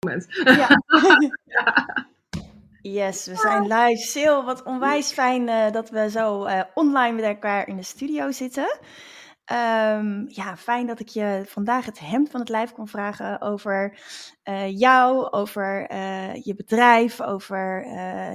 moment. Ja. Yes, we zijn live. Sil, wat onwijs fijn uh, dat we zo uh, online met elkaar in de studio zitten. Um, ja, fijn dat ik je vandaag het hemd van het lijf kon vragen over uh, jou, over je bedrijf, over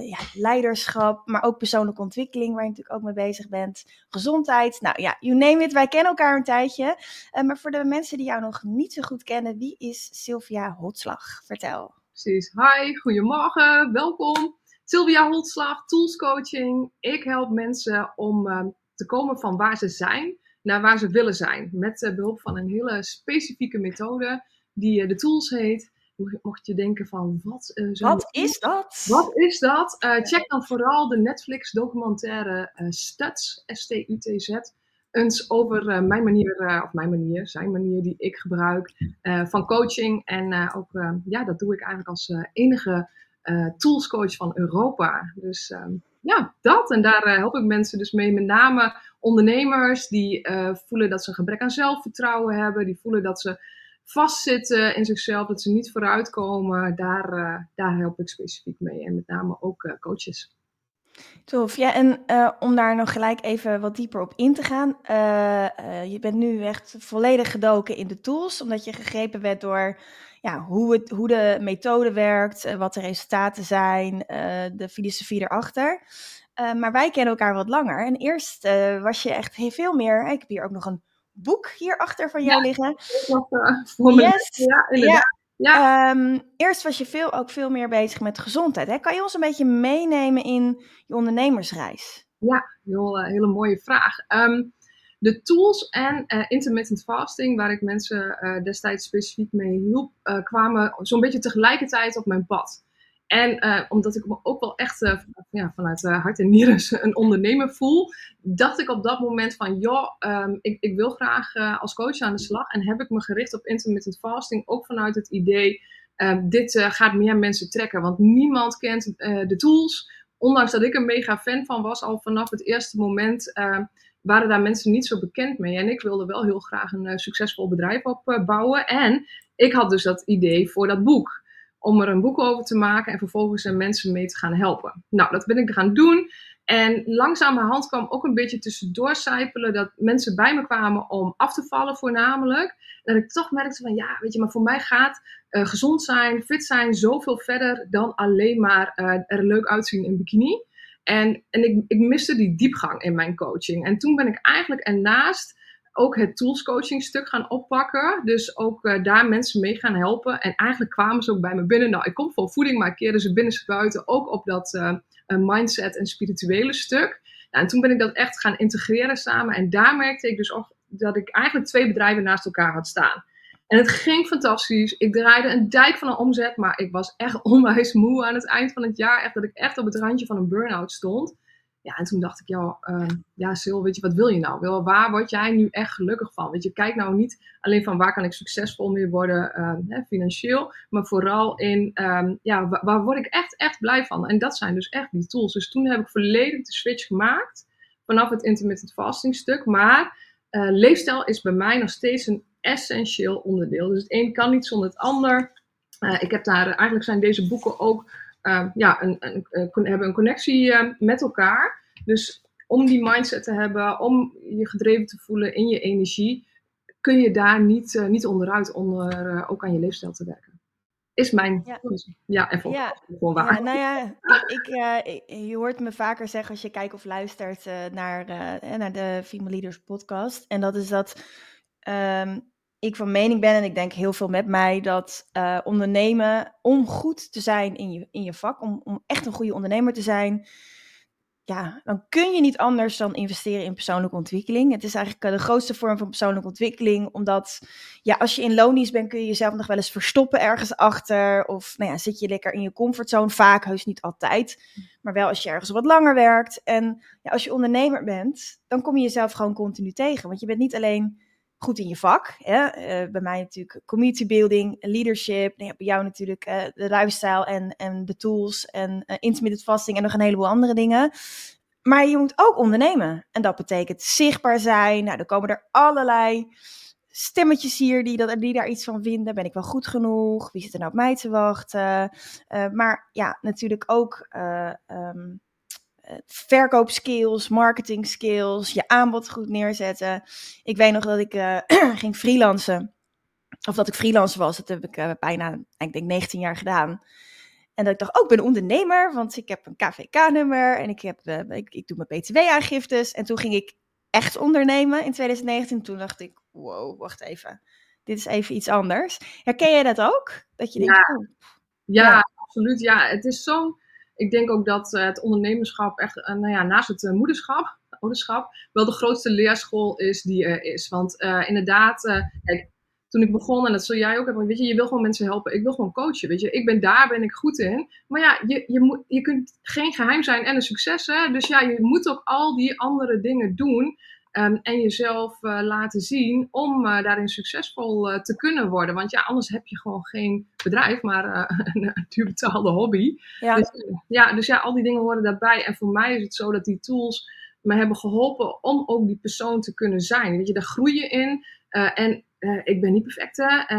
ja, leiderschap, maar ook persoonlijke ontwikkeling, waar je natuurlijk ook mee bezig bent. Gezondheid. Nou ja, you name it. Wij kennen elkaar een tijdje. maar voor de mensen die jou nog niet zo goed kennen, wie is Sylvia Hotslag? Vertel. Precies. Hi, goedemorgen, welkom. Sylvia Holtslag, Tools Coaching. Ik help mensen om uh, te komen van waar ze zijn naar waar ze willen zijn. Met uh, behulp van een hele specifieke methode die uh, de Tools heet. Mocht je denken van, wat, wat is dat? Wat is dat? check dan vooral de Netflix documentaire Stuts, S-T-U-T-Z eens over uh, mijn manier, uh, of mijn manier, zijn manier die ik gebruik uh, van coaching. En ook, ja, dat doe ik eigenlijk als enige toolscoach van Europa. Dus ehm, ja, dat. En daar help ik mensen dus mee, met name ondernemers die voelen dat ze een gebrek aan zelfvertrouwen hebben, die voelen dat ze vastzitten in zichzelf, dat ze niet vooruitkomen. Daar, daar help ik specifiek mee. En met name ook coaches. Tof. Ja, en om daar nog gelijk even wat dieper op in te gaan. Je bent nu echt volledig gedoken in de tools, omdat je gegrepen werd door ja, hoe, het, hoe de methode werkt, wat de resultaten zijn, de filosofie erachter. maar wij kennen elkaar wat langer. En eerst was je echt heel veel meer. Ik heb hier ook nog een boek hierachter van jou ja, liggen. Nog, voor yes. Ja, inderdaad. Ja. Ja. Um, eerst was je veel, ook veel meer bezig met gezondheid. Hè? Kan je ons een beetje meenemen in je ondernemersreis? Ja, heel, uh, hele mooie vraag. Um, de tools en uh, intermittent fasting, waar ik mensen uh, destijds specifiek mee hielp, kwamen zo'n beetje tegelijkertijd op mijn pad. En omdat ik me ook wel echt ja, vanuit hart en nieren een ondernemer voel, dacht ik op dat moment van, joh, um, ik, ik, wil graag als coach aan de slag. En heb ik me gericht op intermittent fasting, ook vanuit het idee, ehm, dit gaat meer mensen trekken. Want niemand kent de tools. Ondanks dat ik een mega fan van was, al vanaf het eerste moment ehm, waren daar mensen niet zo bekend mee. En ik wilde wel heel graag een succesvol bedrijf opbouwen. en ik had dus dat idee voor dat boek om er een boek over te maken en vervolgens er mensen mee te gaan helpen. Nou, dat ben ik gaan doen. En langzamerhand kwam ook een beetje tussendoor sijpelen dat mensen bij me kwamen om af te vallen voornamelijk. En dat ik toch merkte van ja, weet je, maar voor mij gaat uh, gezond zijn, fit zijn zoveel verder dan alleen maar er leuk uitzien in bikini. En, en ik, ik miste die diepgang in mijn coaching. En toen ben ik eigenlijk ernaast ook het tools coaching stuk gaan oppakken. Dus ook uh, daar mensen mee gaan helpen. En eigenlijk kwamen ze ook bij me binnen. Nou, ik kom voor voeding, maar ik ze binnen buiten ook op dat uh, mindset en spirituele stuk. Nou, en toen ben ik dat echt gaan integreren samen. En daar merkte ik dus ook dat ik eigenlijk twee bedrijven naast elkaar had staan. En het ging fantastisch. Ik draaide een dijk van een omzet, maar ik was echt onwijs moe aan het eind van het jaar. Echt dat ik echt op het randje van een burn-out stond. Ja, en toen dacht ik, ja, uh, ja, Sil, weet je, wat wil je nou? Wil, waar word jij nu echt gelukkig van? Weet je, kijk nou niet alleen van waar kan ik succesvol mee worden hè, financieel, maar vooral in, um, ja, waar, word ik echt, echt blij van? En dat zijn dus echt die tools. Dus toen heb ik volledig de switch gemaakt vanaf het intermittent fasting stuk. Maar uh, leefstijl is bij mij nog steeds een essentieel onderdeel. Dus het een kan niet zonder het ander. Uh, ik heb daar, eigenlijk zijn deze boeken ook uh, ja, een, een, een, hebben een connectie uh, met elkaar. Dus om die mindset te hebben, om je gedreven te voelen in je energie, kun je daar niet, niet onderuit onder ook aan je leefstijl te werken. Is mijn. Ja, ja en ja. gewoon waar. Ja, nou ja, ik, je hoort me vaker zeggen als je kijkt of luistert naar, naar de Female Leaders podcast. En dat is dat. Um, ik van mening ben, en ik denk heel veel met mij, dat uh, ondernemen, om goed te zijn in je, in je vak, om, om echt een goede ondernemer te zijn, ja, dan kun je niet anders dan investeren in persoonlijke ontwikkeling. Het is eigenlijk de grootste vorm van persoonlijke ontwikkeling, omdat ja, als je in lonies bent, kun je jezelf nog wel eens verstoppen ergens achter. Of nou ja, zit je lekker in je comfortzone, vaak, heus niet altijd. Maar wel als je ergens wat langer werkt. En ja, als je ondernemer bent, dan kom je jezelf gewoon continu tegen. Want je bent niet alleen goed in je vak. Hè? Uh, bij mij natuurlijk community building, leadership. Nee, bij jou natuurlijk uh, de lifestyle en, en de tools en uh, intermittent fasting en nog een heleboel andere dingen. Maar je moet ook ondernemen. En dat betekent zichtbaar zijn. Nou, dan komen er allerlei stemmetjes hier die, dat, die daar iets van vinden. Ben ik wel goed genoeg? Wie zit er nou op mij te wachten? Maar ja, natuurlijk ook um, verkoopskills, marketing skills, je aanbod goed neerzetten. Ik weet nog dat ik uh, ging freelancen. Of dat ik freelancer was. Dat heb ik bijna, ik denk 19 jaar gedaan. En dat ik dacht, ook oh, ik ben ondernemer, want ik heb een KVK-nummer en ik, heb, ik, ik doe mijn BTW-aangiftes. En toen ging ik echt ondernemen in 2019. Toen dacht ik, wow, wacht even. Dit is even iets anders. Herken jij dat ook? Dat je denkt, ja. Oh, ja, absoluut. Ja, het is zo. Ik denk ook dat uh, het ondernemerschap echt, uh, nou ja, naast het uh, moederschap, ouderschap, wel de grootste leerschool is die er is. Want inderdaad, toen ik begon, en dat zul jij ook hebben, weet je, je wil gewoon mensen helpen. Ik wil gewoon coachen, weet je. Ik ben daar, ben ik goed in. Maar ja, je, je, moet, je kunt geen geheim zijn en een succes, hè. Dus ja, je moet ook al die andere dingen doen. Um, en jezelf uh, laten zien om uh, daarin succesvol uh, te kunnen worden. Want ja, anders heb je gewoon geen bedrijf, maar een duurbetaalde hobby. Ja. Dus, ja, dus ja, al die dingen horen daarbij. En voor mij is het zo dat die tools me hebben geholpen om ook die persoon te kunnen zijn. Weet je, daar groei je in. en ik ben niet perfect, hè?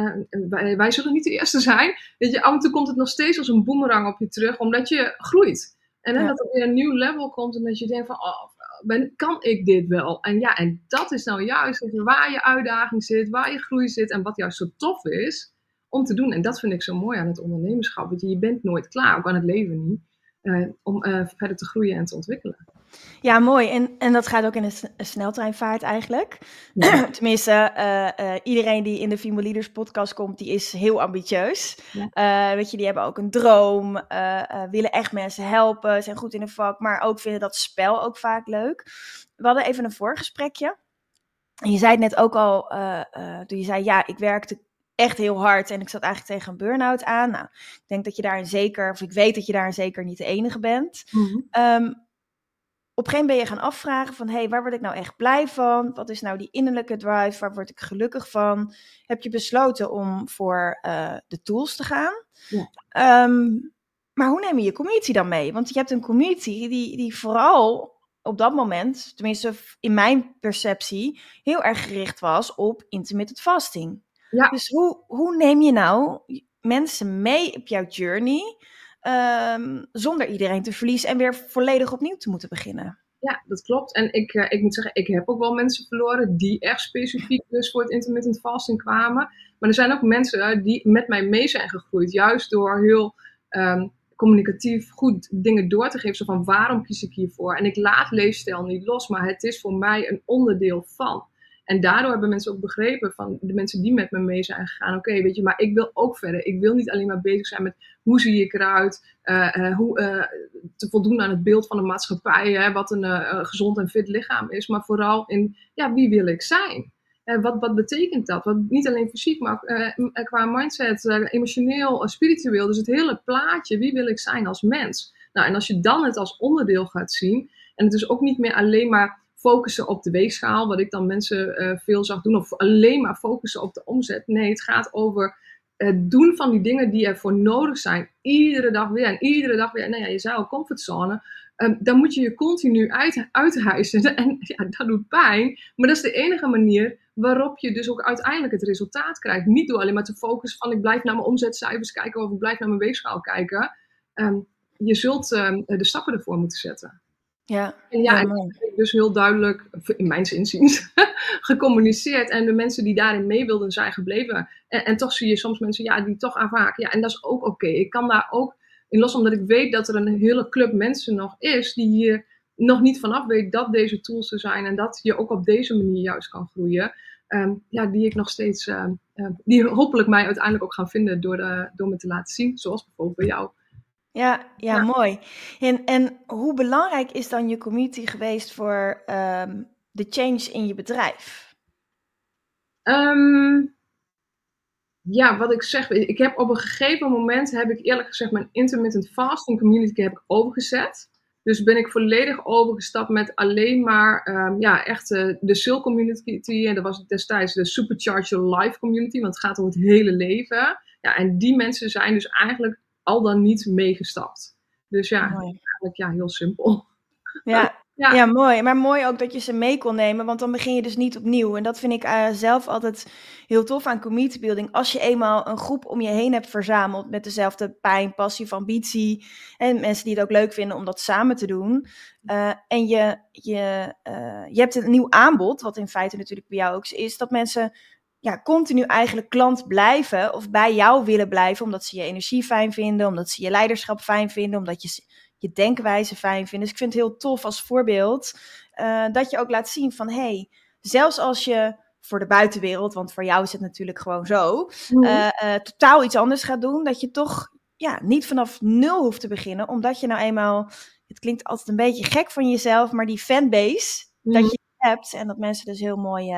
Wij, wij, zullen niet de eerste zijn. Weet je, af en toe komt het nog steeds als een boemerang op je terug, omdat je groeit. En ja. dat er weer een nieuw level komt en dat je denkt van, oh, ben, kan ik dit wel? En ja, en dat is nou juist waar je uitdaging zit, waar je groei zit en wat juist zo tof is om te doen. En dat vind ik zo mooi aan het ondernemerschap. Want je, bent nooit klaar, ook aan het leven niet, uh, om uh, verder te groeien en te ontwikkelen. Ja, mooi. En, en dat gaat ook in een sneltreinvaart eigenlijk. Tenminste, uh, uh, iedereen die in de Female Leaders podcast komt, die is heel ambitieus. Ja. Uh, weet je, die hebben ook een droom, willen echt mensen helpen, zijn goed in een vak, maar ook vinden dat spel ook vaak leuk. We hadden even een voorgesprekje. En je zei het net ook al, toen je zei, ja, ik werkte echt heel hard en ik zat eigenlijk tegen een burn-out aan. Nou, ik denk dat je daar een zeker, of ik weet dat je daar een zeker niet de enige bent. Mm -hmm. um, op een gegeven ben je gaan afvragen van, hé, hey, waar word ik nou echt blij van? Wat is nou die innerlijke drive? Waar word ik gelukkig van? Heb je besloten om voor uh, de tools te gaan? Ja. Um, maar hoe neem je je community dan mee? Want je hebt een community die, die vooral op dat moment, tenminste in mijn perceptie, heel erg gericht was op intermittent fasting. Ja. Dus hoe, hoe neem je nou mensen mee op jouw journey? Um, zonder iedereen te verliezen en weer volledig opnieuw te moeten beginnen. Ja, dat klopt. En ik, uh, ik moet zeggen, ik heb ook wel mensen verloren die echt specifiek dus voor het intermittent fasting kwamen. Maar er zijn ook mensen die met mij mee zijn gegroeid, juist door heel um, communicatief goed dingen door te geven. Zo van waarom kies ik hiervoor? En ik laat leefstijl niet los, maar het is voor mij een onderdeel van. En daardoor hebben mensen ook begrepen van de mensen die met me mee zijn gegaan. Oké, weet je, maar ik wil ook verder. Ik wil niet alleen maar bezig zijn met hoe zie ik eruit. Uh, uh, hoe uh, te voldoen aan het beeld van de maatschappij. Hè, wat een gezond en fit lichaam is. Maar vooral in, ja, wie wil ik zijn? Wat, wat betekent dat? Wat, niet alleen fysiek, maar qua mindset, emotioneel, spiritueel. Dus het hele plaatje, wie wil ik zijn als mens? Nou, en als je dan het als onderdeel gaat zien. En het is ook niet meer alleen maar focussen op de weegschaal, wat ik dan mensen uh, veel zag doen, of alleen maar focussen op de omzet. Nee, het gaat over het doen van die dingen die ervoor nodig zijn. Iedere dag weer en iedere dag weer. Nou ja, je zei al comfortzone. Um, dan moet je je continu uit, uithijsen. En ja, dat doet pijn. Maar dat is de enige manier waarop je dus ook uiteindelijk het resultaat krijgt. Niet door alleen maar te focussen van ik blijf naar mijn omzetcijfers kijken of ik blijf naar mijn weegschaal kijken. Um, je zult um, de stappen ervoor moeten zetten. Ja, en ja, ik dus heel duidelijk, in mijn inziens, gecommuniceerd. En de mensen die daarin mee wilden zijn gebleven. En, en toch zie je soms mensen ja, die toch aanvaken. Ja, en dat is ook oké. Ik kan daar ook in los, omdat ik weet dat er een hele club mensen nog is die hier nog niet vanaf weet dat deze tools er zijn. En dat je ook op deze manier juist kan groeien. Um, ja, die ik nog steeds, uh, uh, die hopelijk mij uiteindelijk ook gaan vinden door, de, door me te laten zien. Zoals bijvoorbeeld bij jou. Ja, ja, mooi. En, en hoe belangrijk is dan je community geweest voor um, de change in je bedrijf? Um, ja, wat ik zeg, ik heb op een gegeven moment, heb ik eerlijk gezegd, mijn intermittent fasting community heb ik overgezet. Dus ben ik volledig overgestapt met alleen maar, um, ja, echt uh, de Sil community. En dat was destijds de Supercharge Your Life community, want het gaat om het hele leven. Ja, en die mensen zijn dus eigenlijk al dan niet meegestapt. Dus ja, eigenlijk ja, heel simpel. Ja, Ja. ja. mooi. Maar mooi ook dat je ze mee kon nemen, want dan begin je dus niet opnieuw. En dat vind ik uh, zelf altijd heel tof aan community building. Als je eenmaal een groep om je heen hebt verzameld met dezelfde pijn, passie of ambitie. En mensen die het ook leuk vinden om dat samen te doen. Uh, en je, je, uh, je hebt een nieuw aanbod, wat in feite natuurlijk bij jou ook is, dat mensen ja, continu eigenlijk klant blijven of bij jou willen blijven, omdat ze je energie fijn vinden, omdat ze je leiderschap fijn vinden, omdat je je denkwijze fijn vinden. Dus ik vind het heel tof als voorbeeld uh, dat je ook laat zien van hey, zelfs als je voor de buitenwereld, want voor jou is het natuurlijk gewoon zo, uh, totaal iets anders gaat doen, dat je toch ja, niet vanaf nul hoeft te beginnen, omdat je nou eenmaal, het klinkt altijd een beetje gek van jezelf, maar die fanbase dat je hebt en dat mensen dus heel mooi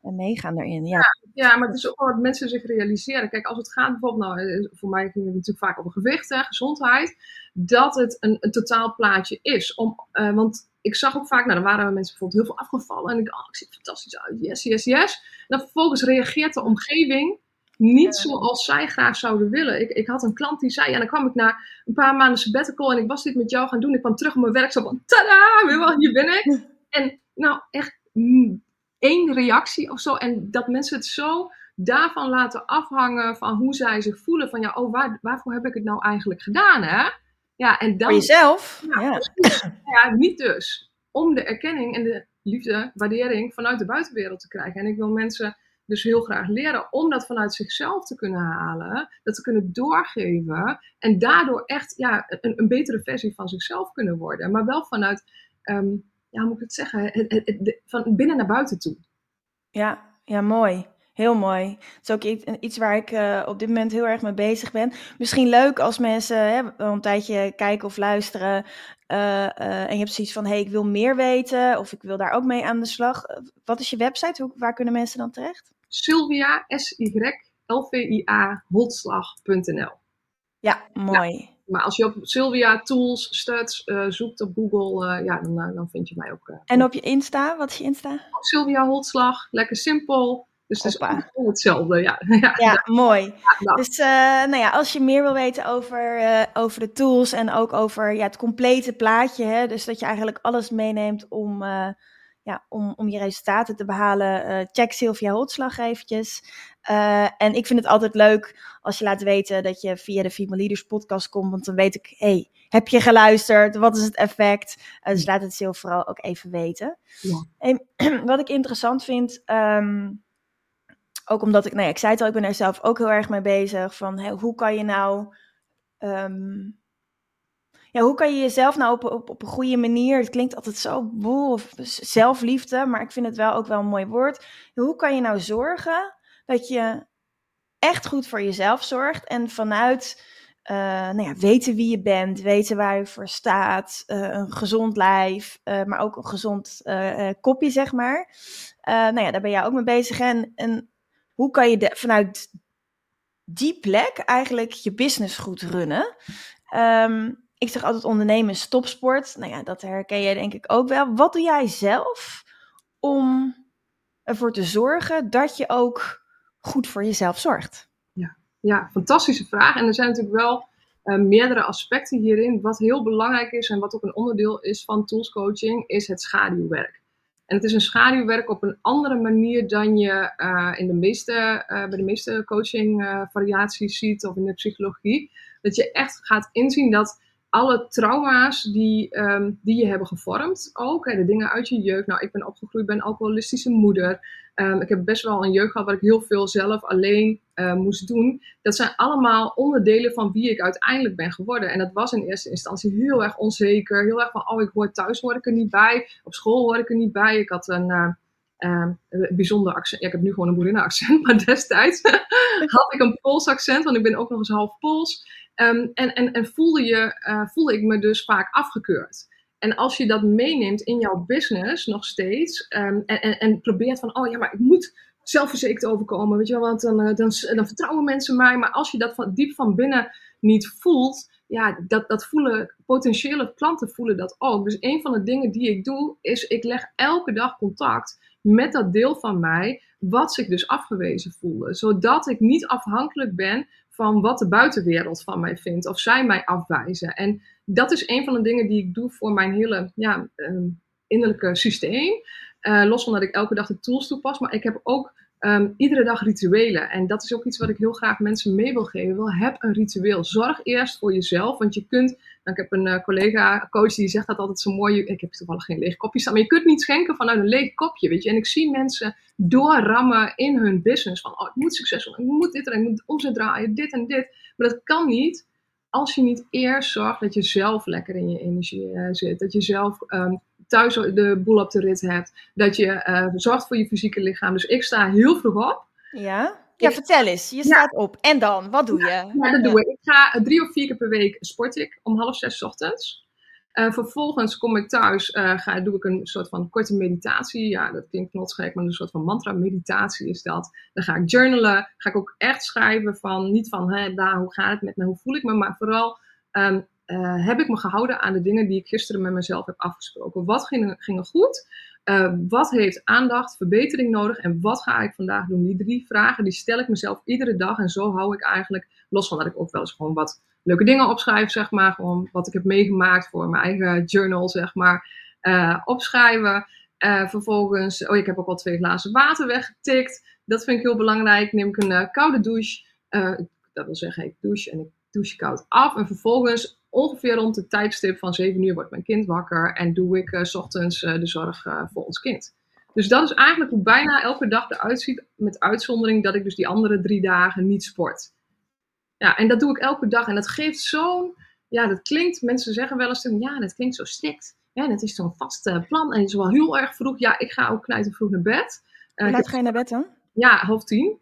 meegaan daarin. Ja. ja. maar het is ook wel wat mensen zich realiseren. Kijk, als het gaat bijvoorbeeld, nou, eh, voor mij ging het natuurlijk vaak over gewicht, en gezondheid, dat het een, een totaal plaatje is. Om, uh, want ik zag ook vaak, nou, dan waren mensen bijvoorbeeld heel veel afgevallen en ik dacht, oh, ik zie fantastisch uit, yes, yes, yes. En dan vervolgens reageert de omgeving niet zoals zij graag zouden willen. Ik, ik had een klant die zei, en dan kwam ik na een paar maanden sabbatical en ik was dit met jou gaan doen. Ik kwam terug op mijn werk, zo van, tada, hier ben ik. En nou, echt één reactie of zo. En dat mensen het zo daarvan laten afhangen van hoe zij zich voelen. Van ja, oh, waar, waarvoor heb ik het nou eigenlijk gedaan, hè? Ja, en dan, Voor jezelf? Ja, ja. niet dus. Om de erkenning en de liefde, waardering vanuit de buitenwereld te krijgen. En ik wil mensen dus heel graag leren om dat vanuit zichzelf te kunnen halen, dat te kunnen doorgeven en daardoor echt ja, een, een betere versie van zichzelf kunnen worden. Maar wel vanuit ehm, ja, hoe moet ik het zeggen, het, het, van binnen naar buiten toe. Ja, ja, mooi. Heel mooi. Het is ook iets, waar ik uh, op dit moment heel erg mee bezig ben. Misschien leuk als mensen hè, een tijdje kijken of luisteren. Uh, uh, en je hebt zoiets van: hé, hey, ik wil meer weten. Of ik wil daar ook mee aan de slag. Wat is je website? Hoe, waar kunnen mensen dan terecht? Sylvia, S-Y-L-V-I-A, holtslag.nl. Ja, mooi. Ja. Maar als je op Sylvia Tools Studs uh, zoekt op Google, uh, ja, dan, uh, dan vind je mij ook. en op je Insta, wat is je Insta? Sylvia Holtslag, lekker simpel. Dus het is hetzelfde, ja. ja, ja mooi. Ja, dus nou ja, als je meer wil weten over, over de tools en ook over ja, het complete plaatje, hè, dus dat je eigenlijk alles meeneemt om ja, om, om je resultaten te behalen, uh, check Sylvia Holtslag eventjes. Uh, en ik vind het altijd leuk als je laat weten dat je via de Female Leaders podcast komt, want dan weet ik, hey, heb je geluisterd? Wat is het effect? Uh, dus laat het Sil vooral ook even weten. Ja. En wat ik interessant vind, um, ook omdat ik, nou ja, ik zei het al, ik ben er zelf ook heel erg mee bezig, van hey, hoe kan je nou... Um, ja, hoe kan je jezelf nou op, op, op een goede manier, het klinkt altijd zo boel, of zelfliefde, maar ik vind het wel ook wel een mooi woord. Hoe kan je nou zorgen dat je echt goed voor jezelf zorgt en vanuit uh, nou ja, weten wie je bent, weten waar je voor staat, uh, een gezond lijf, uh, maar ook een gezond kopje, zeg maar. nou ja, daar ben jij ook mee bezig. En, en hoe kan je de, vanuit die plek eigenlijk je business goed runnen? Um, ik zeg altijd ondernemen is topsport. Nou ja, dat herken jij denk ik ook wel. Wat doe jij zelf om ervoor te zorgen dat je ook goed voor jezelf zorgt? Ja, ja fantastische vraag. En er zijn natuurlijk wel uh, meerdere aspecten hierin. Wat heel belangrijk is en wat ook een onderdeel is van toolscoaching, is het schaduwwerk. En het is een schaduwwerk op een andere manier dan je uh, in de meeste, uh, bij de meeste coaching variaties ziet of in de psychologie. Dat je echt gaat inzien dat alle trauma's die, um, die je hebben gevormd. Ook hè, de dingen uit je jeugd. Nou, ik ben opgegroeid bij een alcoholistische moeder. Um, ik heb best wel een jeugd gehad waar ik heel veel zelf alleen uh, moest doen. Dat zijn allemaal onderdelen van wie ik uiteindelijk ben geworden. En dat was in eerste instantie heel erg onzeker. Heel erg van, oh, ik hoor thuis hoor ik er niet bij. Op school hoor ik er niet bij. Ik had een... Uh, uh, bijzonder accent. Ja, ik heb nu gewoon een boerinnenaccent, maar destijds had ik een Pools accent, want ik ben ook nog eens half Pools. Ehm, en, en, en voelde, je, uh, voelde ik me dus vaak afgekeurd. En als je dat meeneemt in jouw business nog steeds um, en, en, en probeert van, oh ja, maar ik moet zelfverzekerd overkomen, weet je wel, want dan, uh, dan, dan vertrouwen mensen mij. Maar als je dat van, diep van binnen niet voelt, ja, dat, dat voelen potentiële klanten voelen dat ook. Dus een van de dingen die ik doe, is ik leg elke dag contact met dat deel van mij, wat zich dus afgewezen voelde. Zodat ik niet afhankelijk ben van wat de buitenwereld van mij vindt. Of zij mij afwijzen. En dat is een van de dingen die ik doe voor mijn hele ja, ehm, innerlijke systeem. Uh, los van dat ik elke dag de tools toepas. Maar ik heb ook Ehm, iedere dag rituelen. En dat is ook iets wat ik heel graag mensen mee wil geven. Wel, heb een ritueel. Zorg eerst voor jezelf. Want je kunt. Nou, ik heb een uh, collega, coach, die zegt dat altijd zo mooi. Ik heb toevallig geen leeg kopje staan. Maar je kunt niet schenken vanuit een leeg kopje. Weet je. En ik zie mensen doorrammen in hun business. Van oh, ik moet succesvol. Ik moet dit en ik moet omzet draaien. Dit en dit. Maar dat kan niet als je niet eerst zorgt dat je zelf lekker in je energie uh, zit. Dat je zelf um, thuis de boel op de rit hebt. Dat je uh, zorgt voor je fysieke lichaam. Dus ik sta heel vroeg op. Ja? Ja, vertel eens. Je staat op. En dan? Wat doe je? Ja, ja dat doe ik. Ik ga eh, drie of vier keer per week sport ik om half zes ochtends. Uh, vervolgens kom ik thuis, uh, ga, doe ik een soort van korte meditatie. Ja, dat klinkt knotsgek, maar een soort van mantra-meditatie is dat. Dan ga ik journalen, ga ik ook echt schrijven van, niet van, hè, daar, hoe gaat het met me, hoe voel ik me, maar vooral um, uh, heb ik me gehouden aan de dingen die ik gisteren met mezelf heb afgesproken. Wat ging, ging er goed? Uh, wat heeft aandacht, verbetering nodig en wat ga ik vandaag doen? Die drie vragen die stel ik mezelf iedere dag en zo hou ik eigenlijk, los van dat ik ook wel eens gewoon wat leuke dingen opschrijf, zeg maar, wat ik heb meegemaakt voor mijn eigen journal, zeg maar, uh, opschrijven. vervolgens, oh, ik heb ook al twee glazen water weggetikt. Dat vind ik heel belangrijk. Neem ik een koude douche. dat wil zeggen, ik douche en ik douche koud af. En vervolgens ongeveer rond de tijdstip van 7 uur wordt mijn kind wakker en doe ik uh, s ochtends uh, de zorg uh, voor ons kind. Dus dat is eigenlijk hoe bijna elke dag eruit ziet, met uitzondering dat ik dus die andere drie dagen niet sport. Ja, en dat doe ik elke dag en dat geeft zo'n, ja, dat klinkt, mensen zeggen wel eens, ja, dat klinkt zo strikt. Ja, dat is zo'n vast plan en het is wel heel erg vroeg. Ja, ik ga ook knijten vroeg naar bed. Hoe laat ga je naar bed dan? Ja, half tien.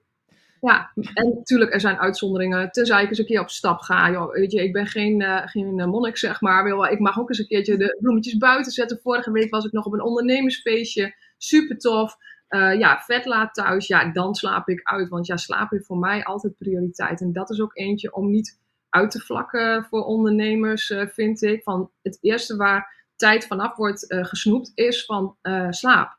Ja, en natuurlijk, er zijn uitzonderingen. Tenzij ik eens een keer op stap ga. Joh, weet je, ik ben geen, uh, geen eh, monnik, zeg maar. Ik mag ook eens een keertje de bloemetjes buiten zetten. Vorige week was ik nog op een ondernemersfeestje. Super tof. Uh, ja, vet laat thuis. Ja, dan slaap ik uit. Want ja, slaap is voor mij altijd prioriteit. En dat is ook eentje om niet uit te vlakken voor ondernemers, vind ik. Van het eerste waar tijd vanaf wordt gesnoept, is van slaap.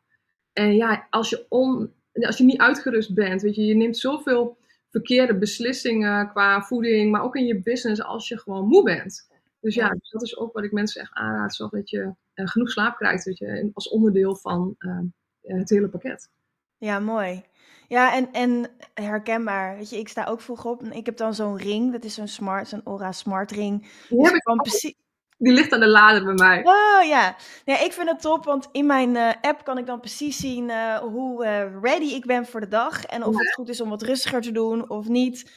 En ja, als je on, als je niet uitgerust bent, weet je, je neemt zoveel verkeerde beslissingen qua voeding, maar ook in je business als je gewoon moe bent. Dus ja, dus dat is ook wat ik mensen echt aanraad, zorg dat je uh, genoeg slaap krijgt, weet je, als onderdeel van uh, het hele pakket. Ja, mooi. Ja, en, en herkenbaar. Weet je, ik sta ook vroeg op en ik heb dan zo'n ring, dat is zo'n smart, zo'n Aura Smart ring. Die dus heb ik precies die ligt aan de lader bij mij. Oh ja. ja ik vind het top, want in mijn uh, app kan ik dan precies zien uh, hoe uh, ready ik ben voor de dag. En of ja. het goed is om wat rustiger te doen of niet.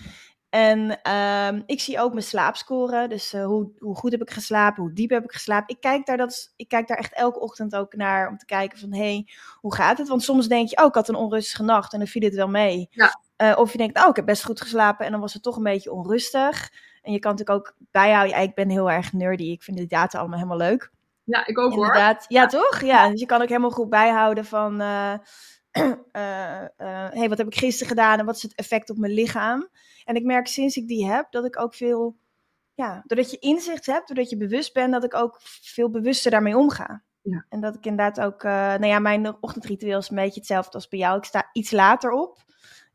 En um, ik zie ook mijn slaapscore. Dus hoe, hoe goed heb ik geslapen, hoe diep heb ik geslapen. Ik kijk, daar dat, ik kijk daar echt elke ochtend ook naar om te kijken van... hé, hey, hoe gaat het? Want soms denk je, oh, ik had een onrustige nacht en dan viel het wel mee. Ja. of je denkt, oh, ik heb best goed geslapen en dan was het toch een beetje onrustig. En je kan natuurlijk ook bijhouden. Ja, ik ben heel erg nerdy. Ik vind de data allemaal helemaal leuk. Ja, ik ook Inderdaad. hoor. Ja, toch? Ja, dus je kan ook helemaal goed bijhouden van... Uh, uh, hey, wat heb ik gisteren gedaan en wat is het effect op mijn lichaam? En ik merk sinds ik die heb, dat ik ook veel... Ja, doordat je inzicht hebt, doordat je bewust bent, dat ik ook veel bewuster daarmee omga. Ja. En dat ik inderdaad ook... nou ja, mijn ochtendritueel is een beetje hetzelfde als bij jou. Ik sta iets later op.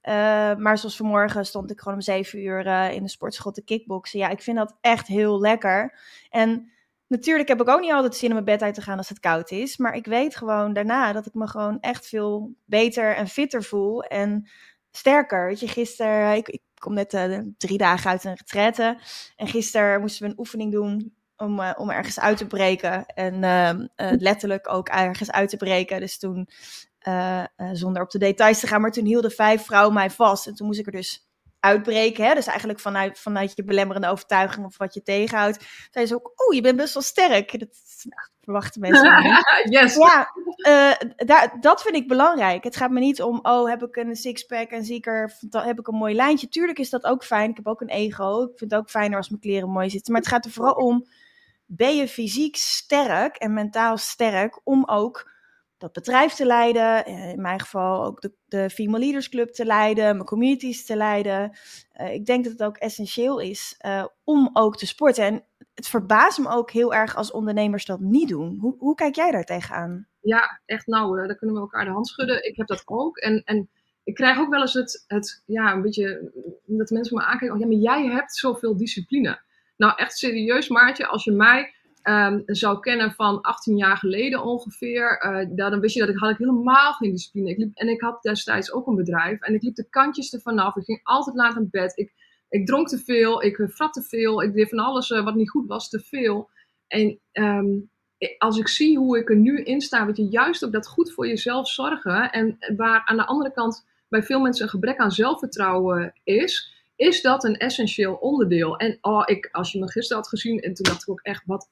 Uh, maar zoals vanmorgen stond ik gewoon om zeven uur uh, in de sportschool te kickboksen. Ja, ik vind dat echt heel lekker. En natuurlijk heb ik ook niet altijd zin om mijn bed uit te gaan als het koud is. Maar ik weet gewoon daarna dat ik me gewoon echt veel beter en fitter voel. En sterker. Weet je, gisteren, ik, ik kom net drie dagen uit een retraite. En gisteren moesten we een oefening doen om, om ergens uit te breken. En uh, letterlijk ook ergens uit te breken. Dus toen uh, uh, zonder op de details te gaan. Maar toen hielden vijf vrouwen mij vast. En toen moest ik er dus uitbreken. Hè? Dus eigenlijk vanuit, vanuit je belemmerende overtuiging of wat je tegenhoudt. Zei ze ook, oh, je bent best wel sterk. Dat verwachten mensen. yes. Ja, uh, daar, dat vind ik belangrijk. Het gaat me niet om, oh, heb ik een sixpack en zie ik er, heb ik een mooi lijntje. Tuurlijk is dat ook fijn. Ik heb ook een ego. Ik vind het ook fijner als mijn kleren mooi zitten. Maar het gaat er vooral om, ben je fysiek sterk en mentaal sterk om ook dat bedrijf te leiden. Eh, in mijn geval ook de, de Female Leaders Club te leiden, mijn communities te leiden. Uh, ik denk dat het ook essentieel is uh, om ook te sporten. En het verbaast me ook heel erg als ondernemers dat niet doen. Hoe, hoe kijk jij daar tegenaan? Ja, echt nou, daar kunnen we elkaar de hand schudden. Ik heb dat ook. En, en ik krijg ook wel eens het, het, ja, een beetje, dat mensen me aankijken, oh ja, maar jij hebt zoveel discipline. Nou, echt serieus, Maartje, als je mij um, zou kennen van 18 jaar geleden ongeveer, uh, dan wist je dat ik had ik helemaal geen discipline. Ik en ik had destijds ook een bedrijf en ik liep de kantjes ervan af. Ik ging altijd laat naar bed. Ik, ik dronk te veel, ik frat te veel, ik deed van alles uh, wat niet goed was te veel. En um, als ik zie hoe ik er nu in sta, weet je, juist ook dat goed voor jezelf zorgen en waar aan de andere kant bij veel mensen een gebrek aan zelfvertrouwen is, is dat een essentieel onderdeel. En oh, ik, als je me gisteren had gezien, en toen dacht ik ook echt, wat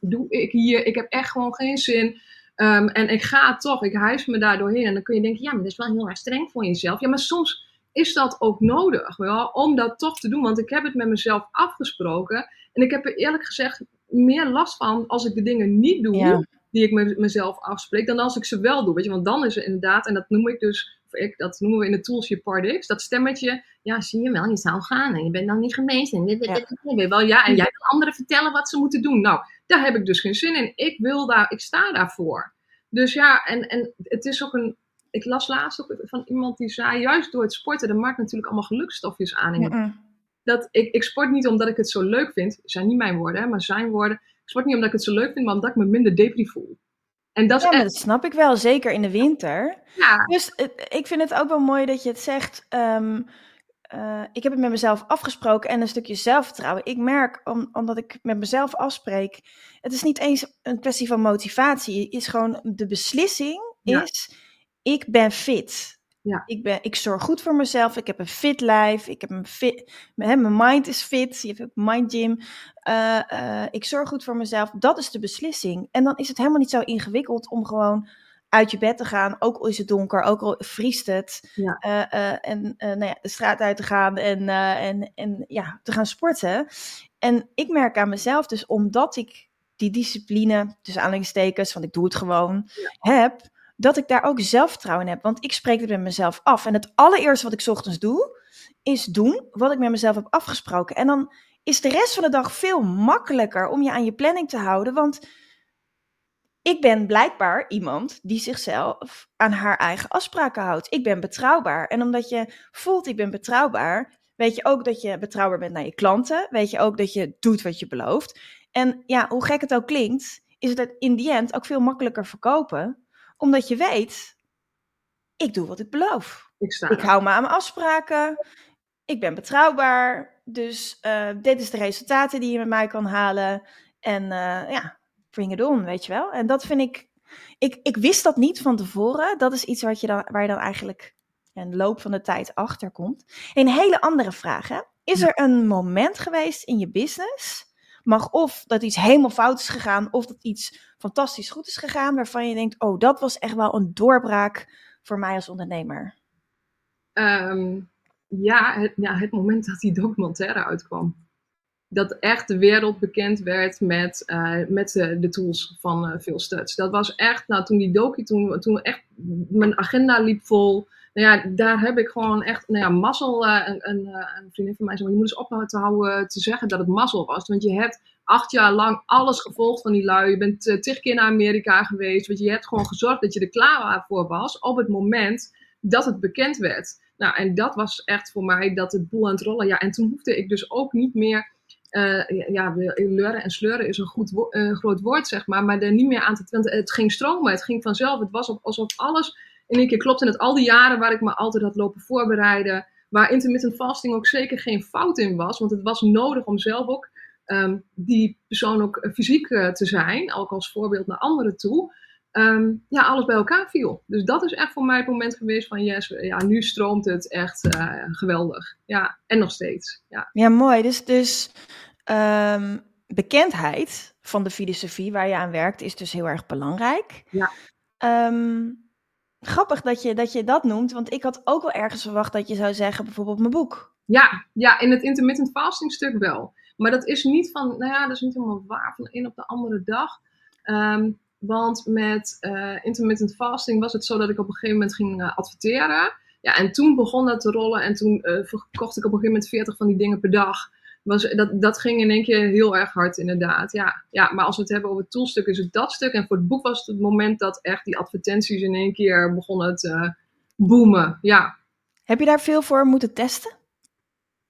doe ik hier? Ik heb echt gewoon geen zin. Um, en ik ga toch, ik huis me daar doorheen. En dan kun je denken, ja, maar dat is wel heel erg streng voor jezelf. Ja, maar soms is dat ook nodig, wel, om dat toch te doen. Want ik heb het met mezelf afgesproken. En ik heb er eerlijk gezegd meer last van als ik de dingen niet doe die ik met mezelf afspreek, dan als ik ze wel doe. Weet je, want dan is er inderdaad, en dat noem ik dus ik, dat noemen we in de tools je Pardix, dat stemmetje, ja, zie je wel, je zou gaan en je bent dan niet geweest. En, ja. wel, ja, en jij wil anderen vertellen wat ze moeten doen. Nou, daar heb ik dus geen zin in. Ik wil daar, ik sta daarvoor. Dus ja, en, en het is ook een, ik las laatst ook van iemand die zei, juist door het sporten, dat maakt natuurlijk allemaal gelukstofjes aan. In dat ik, ik sport niet omdat ik het zo leuk vind, zijn niet mijn woorden, maar zijn woorden. Ik sport niet omdat ik het zo leuk vind, maar omdat ik me minder depri voel. En dat, ja, dat snap ik wel, zeker in de winter. Ja. Dus ik vind het ook wel mooi dat je het zegt. Um, uh, ik heb het met mezelf afgesproken en een stukje zelfvertrouwen. Ik merk, om, omdat ik met mezelf afspreek, het is niet eens een kwestie van motivatie. Het is gewoon de beslissing is, ik ben fit. Ja. Ik, ben, ik zorg goed voor mezelf. Ik heb een fit lijf. Ik heb een fit, mijn, mijn mind is fit. Je hebt een mind gym. Uh, uh, ik zorg goed voor mezelf. Dat is de beslissing. En dan is het helemaal niet zo ingewikkeld om gewoon uit je bed te gaan. Ook al is het donker, ook al vriest het. Ja. Uh, en nou ja, de straat uit te gaan en, en, en ja, te gaan sporten. En ik merk aan mezelf dus, omdat ik die discipline, tussen aanhalingstekens, want ik doe het gewoon, heb dat ik daar ook zelfvertrouwen in heb. Want ik spreek het met mezelf af. En het allereerste wat ik ochtends doe, is doen wat ik met mezelf heb afgesproken. En dan is de rest van de dag veel makkelijker om je aan je planning te houden. Want ik ben blijkbaar iemand die zichzelf aan haar eigen afspraken houdt. Ik ben betrouwbaar. En omdat je voelt, ik ben betrouwbaar, weet je ook dat je betrouwbaar bent naar je klanten. Weet je ook dat je doet wat je belooft. En ja, hoe gek het ook klinkt, is het in die end ook veel makkelijker verkopen omdat je weet, ik doe wat ik beloof. Ik, sta ik hou me aan mijn afspraken. Ik ben betrouwbaar. Dus uh, dit is de resultaten die je met mij kan halen. En uh, ja, bring it on, weet je wel. En dat vind ik, ik... Ik wist dat niet van tevoren. Dat is iets wat je dan, waar je dan eigenlijk in de loop van de tijd achter komt. Een hele andere vraag, hè? Is er een moment geweest in je business mag of dat iets helemaal fout is gegaan, of dat iets fantastisch goed is gegaan, waarvan je denkt, oh, dat was echt wel een doorbraak voor mij als ondernemer? Um, ja, het, ja, het moment dat die documentaire uitkwam. Dat echt de wereld bekend werd met, uh, met de, de, tools van uh, Phil Studs. Dat was echt, nou toen die docu, toen, toen echt mijn agenda liep vol nou ja, daar heb ik gewoon echt, nou ja, mazzel. Uh, een, een, een, vriendin van mij zei, je moet eens ophouden te houden te zeggen dat het mazzel was. Want je hebt acht jaar lang alles gevolgd van die lui. Je bent uh, tig keer naar Amerika geweest. Want je hebt gewoon gezorgd dat je er klaar voor was op het moment dat het bekend werd. Nou, en dat was echt voor mij dat het boel aan het rollen. Ja, en toen hoefde ik dus ook niet meer. Ja, leuren en sleuren is een goed wo groot woord, zeg maar. Maar er niet meer aan te. Want het ging stromen, het ging vanzelf. Het was alsof alles in één keer klopt. En het al die jaren waar ik me altijd had lopen voorbereiden, waar intermittent fasting ook zeker geen fout in was, want het was nodig om zelf ook um, die persoon ook eh, fysiek uh, te zijn, ook als voorbeeld naar anderen toe. Um, ja, alles bij elkaar viel. Dus dat is echt voor mij het moment geweest van yes, ja, nu stroomt het echt uh, geweldig. Ja, en nog steeds. Ja, ja mooi. Dus, dus um, bekendheid van de filosofie waar je aan werkt is dus heel erg belangrijk. Ja. Um, Grappig dat je, dat je dat noemt, want ik had ook wel ergens verwacht dat je zou zeggen, bijvoorbeeld mijn boek. Ja, ja, in het intermittent fasting stuk wel. Maar dat is niet van, nou ja, dat is niet helemaal waar, van de een op de andere dag. Um, want met uh, intermittent fasting was het zo dat ik op een gegeven moment ging uh, adverteren. Ja, en toen begon dat te rollen en toen uh, verkocht ik op een gegeven moment 40 van die dingen per dag was, dat, dat ging in één keer heel erg hard, inderdaad. Ja, ja, maar als we het hebben over het toolstuk, is het dat stuk. En voor het boek was het het moment dat echt die advertenties in één keer begonnen te boomen. Ja, Heb je daar veel voor moeten testen?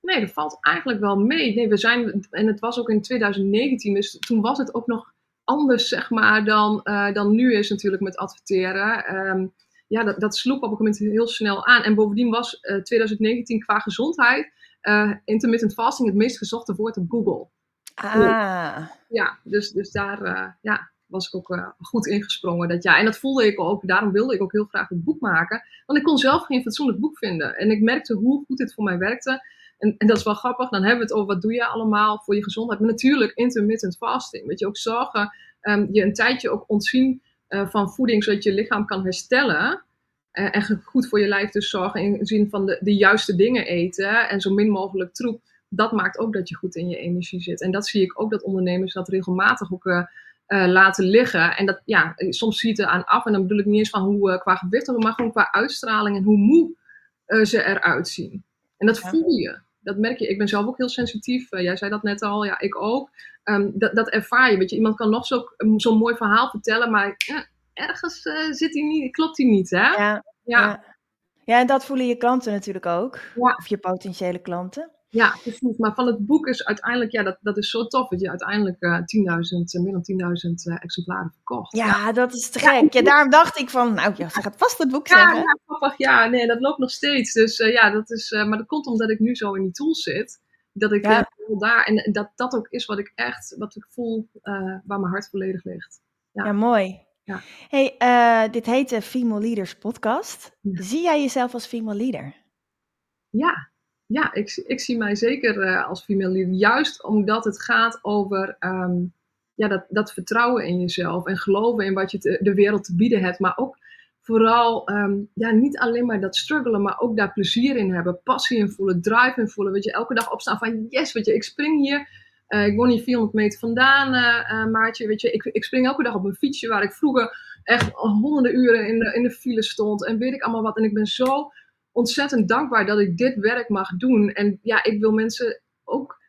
Nee, dat valt eigenlijk wel mee. Nee, we zijn, en het was ook in 2019, dus toen was het ook nog anders, zeg maar, dan, uh, dan nu is natuurlijk met adverteren. Um, ja, dat, dat sloeg op een moment heel snel aan. En bovendien was uh, eh, 2019 qua gezondheid uh, intermittent fasting het meest gezochte woord op Google. Ah. Ja, dus, dus daar ja, was ik ook goed ingesprongen dat jaar. En dat voelde ik ook, daarom wilde ik ook heel graag het boek maken. Want ik kon zelf geen fatsoenlijk boek vinden. En ik merkte hoe goed dit voor mij werkte. En, en, dat is wel grappig, dan hebben we het over wat doe je allemaal voor je gezondheid. Maar natuurlijk intermittent fasting. Weet je, ook zorgen, um, je een tijdje ook ontzien uh, van voeding, zodat je lichaam kan herstellen. Uh, en goed voor je lijf dus zorgen in de zin van de, de juiste dingen eten en zo min mogelijk troep. Dat maakt ook dat je goed in je energie zit. En dat zie ik ook dat ondernemers dat regelmatig ook uh, laten liggen. En dat, ja, soms ziet er aan af. En dan bedoel ik niet eens van hoe qua gewicht, maar gewoon qua uitstraling en hoe moe ze eruit zien. En dat voel je dat merk je. Ik ben zelf ook heel sensitief. Uh, jij zei dat net al, ja, ik ook. Um, dat, dat ervaar je. Weet je, iemand kan nog zo'n zo mooi verhaal vertellen, maar ergens uh, zit hij niet, klopt hij niet, hè? Ja, ja. ja. en dat voelen je klanten natuurlijk ook. Of je potentiële klanten. Ja, precies. Maar van het boek is uiteindelijk, ja, dat, dat is zo tof dat je uiteindelijk uh, eh, 10.000, uh, meer dan 10.000 uh, exemplaren verkocht. Ja, ja, dat is te gek. Ja, daarom dacht ik van, nou ja, ze gaat vast het boek zeggen. Ja, grappig. Ja, nee, dat loopt nog steeds. Dus ja, dat is, maar dat komt omdat ik nu zo in die tools zit. Dat ik ja. daar, en dat dat ook is wat ik echt, wat ik voel, waar mijn hart volledig ligt. Ja, ja mooi. Ja. Hey, dit heet de Female Leaders Podcast. Zie jij jezelf als female leader? Ja, ja, ik, ik zie mij zeker uh, als female leader. Juist omdat het gaat over um, ja, dat, dat vertrouwen in jezelf. En geloven in wat je te, de wereld te bieden hebt. Maar ook vooral um, ja, niet alleen maar dat struggelen, maar ook daar plezier in hebben. Passie in voelen, drive in voelen. Weet je, elke dag opstaan van yes, weet je, ik spring hier. Uh, ik woon hier 400 meter vandaan, uh, Maartje. Weet je, ik, ik spring elke dag op een fietsje waar ik vroeger echt honderden uren in de, in de file stond. En weet ik allemaal wat. En ik ben zo ontzettend dankbaar dat ik dit werk mag doen. En ja, ik wil mensen ook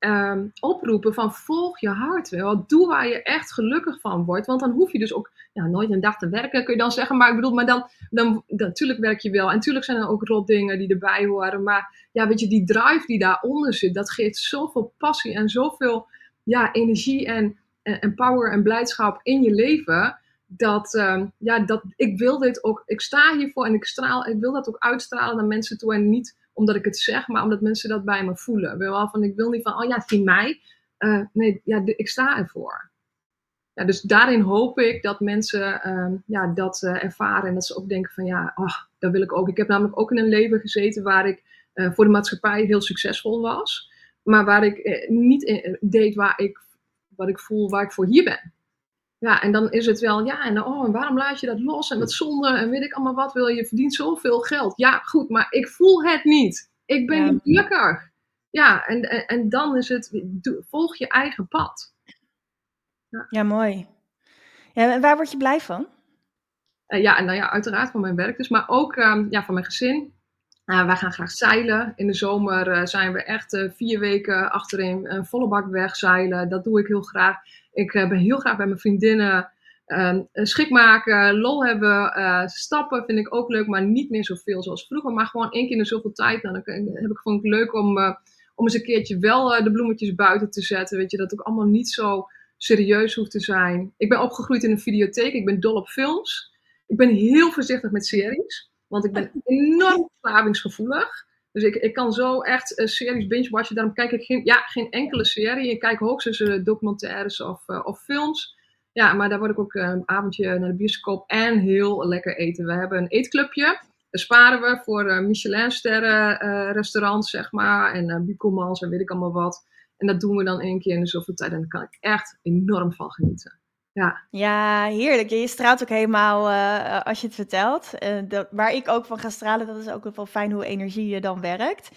um, oproepen van volg je hart wel. Doe waar je echt gelukkig van wordt. Want dan hoef je dus ook ja, nooit een dag te werken, kun je dan zeggen. Maar ik bedoel, maar dan, dan, natuurlijk werk je wel. En natuurlijk zijn er ook rotdingen die erbij horen. Maar ja, weet je, die drive die daaronder zit, dat geeft zoveel passie en zoveel ja, energie en, en, en power en blijdschap in je leven dat, uh, ja, dat ik wil dit ook, ik sta hiervoor en ik straal, ik wil dat ook uitstralen naar mensen toe en niet omdat ik het zeg, maar omdat mensen dat bij me voelen. Wel van, ik wil niet van, oh ja, zie mij. Uh, nee, ja, ik sta ervoor. Ja, dus daarin hoop ik dat mensen uh, ja, dat uh, ervaren en dat ze ook denken van, ja, oh, dat wil ik ook. Ik heb namelijk ook in een leven gezeten waar ik eh, voor de maatschappij heel succesvol was, maar waar ik niet deed waar ik, wat ik voel waar ik voor hier ben. Ja, en dan is het wel, ja, en, oh, en waarom laat je dat los? En wat zonde, en weet ik allemaal wat wil je, verdient zoveel geld. Ja, goed, maar ik voel het niet. Ik ben ja. niet gelukkig. Ja, en, en, en, dan is het, volg je eigen pad. Ja, ja mooi. Ja, en waar word je blij van? Uh, ja, nou ja, uiteraard van mijn werk dus, maar ook um, ja, van mijn gezin. Uh, wij gaan graag zeilen. In de zomer uh, zijn we echt vier weken achterin een volle bak wegzeilen. Dat doe ik heel graag. Ik ben heel graag bij mijn vriendinnen ehm, schik maken, lol hebben. stappen vind ik ook leuk, maar niet meer zoveel zoals vroeger. Maar gewoon één keer in zoveel tijd. Nou, dan heb ik gewoon het leuk om, om eens een keertje wel de bloemetjes buiten te zetten. Weet je, dat ook allemaal niet zo serieus hoeft te zijn. Ik ben opgegroeid in een videotheek. Ik ben dol op films. Ik ben heel voorzichtig met series. Want ik ben enorm verslavingsgevoelig. Dus ik, ik kan zo echt uh, series binge-watchen. Daarom kijk ik geen, ja, geen enkele serie. Ik kijk hoogstens uh, documentaires of, uh, of films. Ja, maar daar word ik ook een avondje naar de bioscoop en heel lekker eten. We hebben een eetclubje. Daar sparen we voor Michelin-sterren restaurants, zeg maar. En uh, en weet ik allemaal wat. En dat doen we dan één keer in de zoveel tijd. En daar kan ik echt enorm van genieten. Ja. ja, heerlijk. Je straalt ook helemaal uh, als je het vertelt. Uh, dat, waar ik ook van ga stralen, dat is ook wel fijn hoe energie je dan werkt.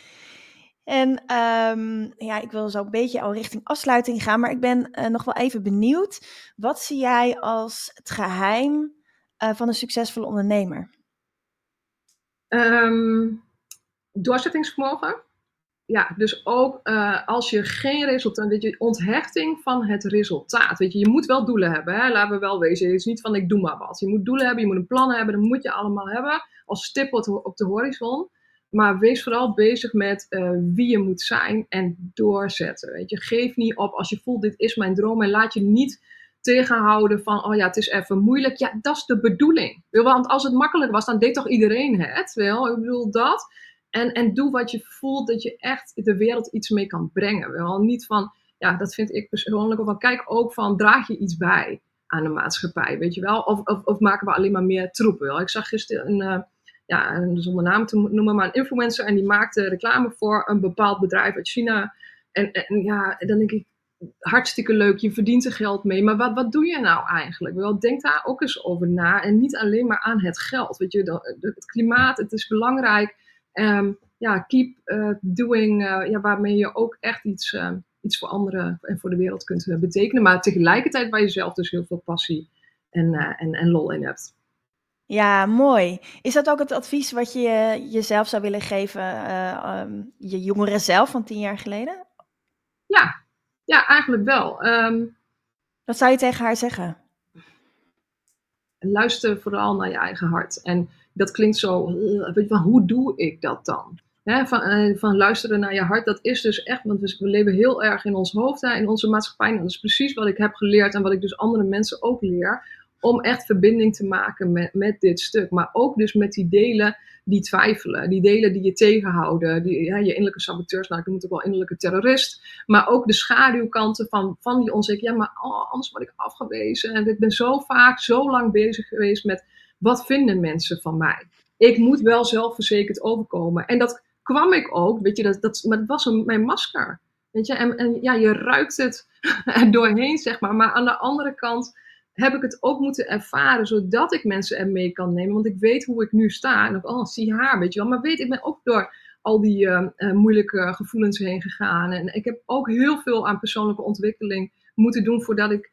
En um, ja, ik wil zo een beetje al richting afsluiting gaan, maar ik ben uh, nog wel even benieuwd. Wat zie jij als het geheim van een succesvolle ondernemer? Um, doorzettingsvermogen ja, dus ook uh, als je geen resultaat, weet je, onthechting van het resultaat. Weet je, je moet wel doelen hebben, hè? laten we wel wezen. Het is niet van ik doe maar wat. Je moet doelen hebben, je moet een plan hebben, dat moet je allemaal hebben als stip op de horizon. maar wees vooral bezig met eh, wie je moet zijn en doorzetten. Weet je, geef niet op als je voelt dit is mijn droom en laat je niet tegenhouden van oh ja, het is even moeilijk. Ja, dat is de bedoeling. Want als het makkelijk was, dan deed toch iedereen het, wel? Ik bedoel dat. En, en doe wat je voelt dat je echt de wereld iets mee kan brengen. Wel niet van, ja, dat vind ik persoonlijk. Of kijk ook van, draag je iets bij aan de maatschappij, weet je wel? Of, of, of maken we alleen maar meer troep, wel? Ik zag gisteren een, uh, ja, zonder naam te noemen, maar een influencer. En die maakte reclame voor een bepaald bedrijf uit China. En, en ja, dan denk ik, hartstikke leuk, je verdient er geld mee. Maar wat, wat doe je nou eigenlijk? Wel, denk daar ook eens over na. En niet alleen maar aan het geld. Weet je, het klimaat, het is belangrijk. Um, ja, keep uh, doing, uh, ja, waarmee je ook echt iets, uh, iets voor anderen en voor de wereld kunt betekenen. Maar tegelijkertijd waar je zelf dus heel veel passie en, en, en lol in hebt. Ja, mooi. Is dat ook het advies wat je jezelf zou willen geven, um, je jongeren zelf van tien jaar geleden? Ja, ja eigenlijk wel. Um, wat zou je tegen haar zeggen? Luister vooral naar je eigen hart. En dat klinkt zo, weet je, van, hoe doe ik dat dan? van, uh, van, luisteren naar je hart, dat is dus echt, want we, leven heel erg in ons hoofd, hè, in onze maatschappij. En dat is precies wat ik heb geleerd en wat ik dus andere mensen ook leer. Om echt verbinding te maken met, dit stuk. Maar ook dus met die delen die twijfelen. Die delen die je tegenhouden. Die, je innerlijke saboteurs, nou ik noem het ook wel innerlijke terrorist. Maar ook de schaduwkanten van, van die onzekerheid. Ja, maar anders word ik afgewezen. En ik ben zo vaak, zo lang bezig geweest met wat vinden mensen van mij? Ik moet wel zelfverzekerd overkomen. En dat kwam ik ook, weet je, dat, dat, maar dat was een, mijn masker. Weet je, en, en ja, je ruikt het er doorheen, zeg maar. Maar aan de andere kant heb ik het ook moeten ervaren, zodat ik mensen er mee kan nemen. Want ik weet hoe ik nu sta. En ook, oh, zie haar, weet je wel. Maar weet, ik ben ook door al die uh, uh, moeilijke gevoelens heen gegaan. En ik heb ook heel veel aan persoonlijke ontwikkeling moeten doen voordat ik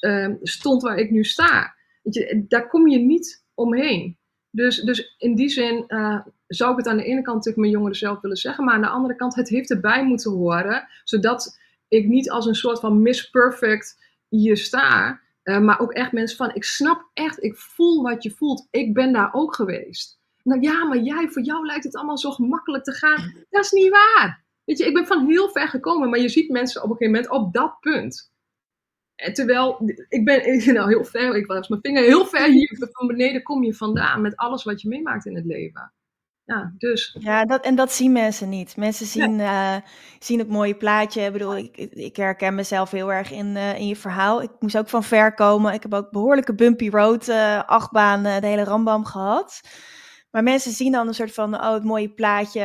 uh, stond waar ik nu sta. Weet je, daar kom je niet omheen. Dus, dus in die zin uh, zou ik het aan de ene kant tegen mijn jongeren zelf willen zeggen, maar aan de andere kant, het heeft erbij moeten horen, zodat ik niet als een soort van Miss Perfect hier sta, uh, maar ook echt mensen van, ik snap echt, ik voel wat je voelt, ik ben daar ook geweest. Nou ja, maar jij, voor jou lijkt het allemaal zo gemakkelijk te gaan. Dat is niet waar. Weet je, ik ben van heel ver gekomen, maar je ziet mensen op een gegeven moment op dat punt. En terwijl, ik ben nou heel ver, ik was mijn vinger heel ver hier van beneden kom je vandaan met alles wat je meemaakt in het leven. Ja, dus. Ja, dat, en dat zien mensen niet. Mensen zien, eh, zien het mooie plaatje. Ik bedoel, ik, ik herken mezelf heel erg in, uh, in je verhaal. Ik moest ook van ver komen. Ik heb ook behoorlijke bumpy road, uh, achtbaan, de hele rambam gehad. Maar mensen zien dan een soort van, oh, het mooie plaatje.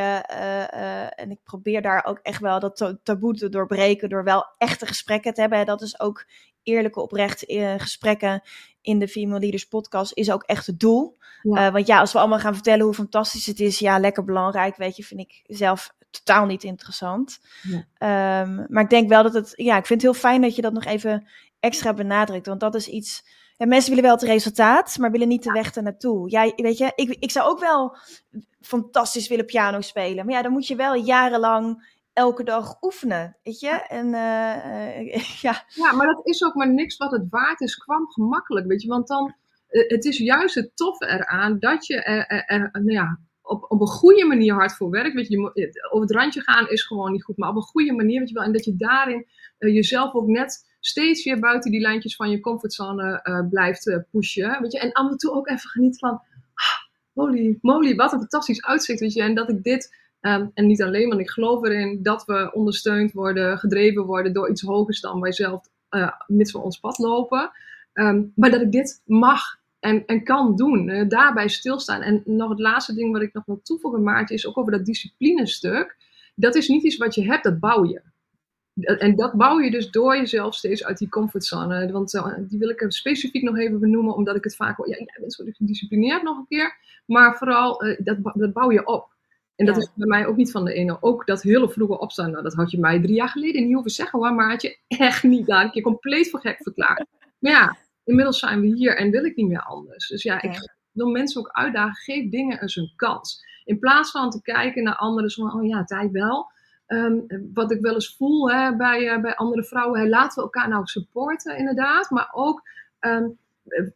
en ik probeer daar ook echt wel dat taboe te doorbreken door wel echte gesprekken te hebben. Dat is ook eerlijke, oprechte gesprekken in de Female Leaders podcast is ook echt het doel. Uh, want ja, als we allemaal gaan vertellen hoe fantastisch het is, ja, lekker belangrijk, weet je, vind ik zelf totaal niet interessant. Ja. Um, maar ik denk wel dat het, ja, ik vind het heel fijn dat je dat nog even extra benadrukt, want dat is iets. Ja, mensen willen wel het resultaat, maar willen niet de weg ernaartoe. Ja, weet je, ik, ik zou ook wel fantastisch willen piano spelen. Maar ja, dan moet je wel jarenlang elke dag oefenen, weet je? En uh, ja. Ja, maar dat is ook maar niks wat het waard is, kwam gemakkelijk, weet je? Want dan, uh, het is juist het toffe eraan dat je er, er, er nou ja, op, op een goede manier hard voor werkt. Weet je, je over het randje gaan is gewoon niet goed, maar op een goede manier, weet je wel. En dat je daarin uh, jezelf ook net steeds weer buiten die lijntjes van je comfortzone blijft pushen, weet je? En af en toe ook even genieten van, ah, holy moly, wat een fantastisch uitzicht, weet je? En dat ik dit Um, en niet alleen, want ik geloof erin dat we ondersteund worden, gedreven worden door iets hogers dan wij zelf, uh, mits we ons pad lopen. Um, maar dat ik dit mag en, en kan doen, daarbij stilstaan. En nog het laatste ding wat ik nog wil toevoegen, Maartje, is ook over dat disciplinestuk. Dat is niet iets wat je hebt, dat bouw je. En dat bouw je dus door jezelf steeds uit die comfortzone. Want uh, die wil ik specifiek nog even benoemen, omdat ik het vaak hoor. Ja, jij bent zo gedisciplineerd nog een keer. Maar vooral, uh, dat, dat bouw je op. En dat is bij mij ook niet van de ene. Ook dat hele vroege opstaan, nou, dat had je mij drie jaar geleden niet hoeven zeggen hoor, maar had je echt niet daar een keer compleet voor gek verklaard. Maar ja, inmiddels zijn we hier en wil ik niet meer anders. Dus ja, ik wil mensen ook uitdagen, geef dingen eens een kans. In plaats van te kijken naar anderen, zo van, oh ja, tijd wel. Ehm, wat ik wel eens voel hè, bij, uh, bij andere vrouwen, laten we elkaar nou supporten inderdaad, maar ook um,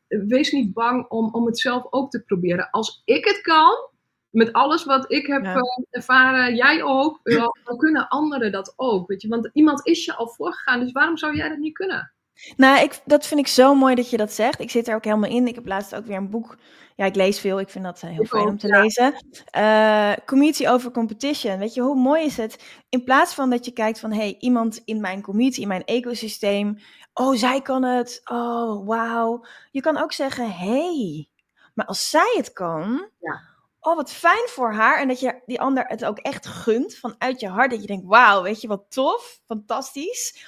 wees niet bang om, om het zelf ook te proberen. Als ik het kan, met alles wat ik heb Ja. ervaren, jij ook, dan kunnen anderen dat ook. Weet je? Want iemand is je al voorgegaan, dus waarom zou jij dat niet kunnen? Nou, ik, dat vind ik zo mooi dat je dat zegt. Ik zit er ook helemaal in. Ik heb laatst ook weer een boek. Ja, ik lees veel. Ik vind dat heel Ik fijn om te ja. lezen. Eh community over competition. Weet je, hoe mooi is het? In plaats van dat je kijkt van, hey, iemand in mijn community, in mijn ecosysteem. Oh, zij kan het. Oh, wauw. Je kan ook zeggen, hey, maar als zij het kan. Ja. Oh, wat fijn voor haar. En dat je die ander het ook echt gunt vanuit je hart. Dat je denkt, wauw, weet je wat tof. Fantastisch.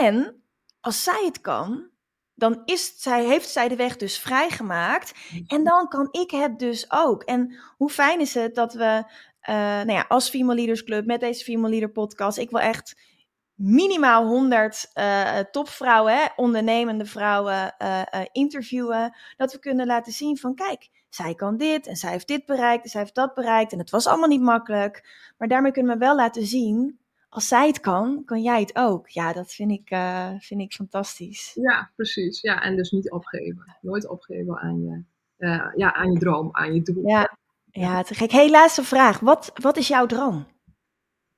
En als zij het kan, dan is zij, heeft zij de weg dus vrijgemaakt. En dan kan ik het dus ook. En hoe fijn is het dat we, eh, nou ja, als Female Leaders Club, met deze Female Leader podcast, ik wil echt minimaal 100 eh, topvrouwen, ondernemende vrouwen eh, interviewen. Dat we kunnen laten zien van, kijk, zij kan dit en zij heeft dit bereikt en zij heeft dat bereikt. En het was allemaal niet makkelijk. Maar daarmee kunnen we wel laten zien, als zij het kan, kan jij het ook. Ja, dat vind ik, eh, vind ik fantastisch. Ja, precies. Ja, en dus niet opgeven. Nooit opgeven aan je, eh, ja, aan je droom, aan je doel. Ja, ja te gek. Hey, laatste vraag. Wat, wat is jouw droom?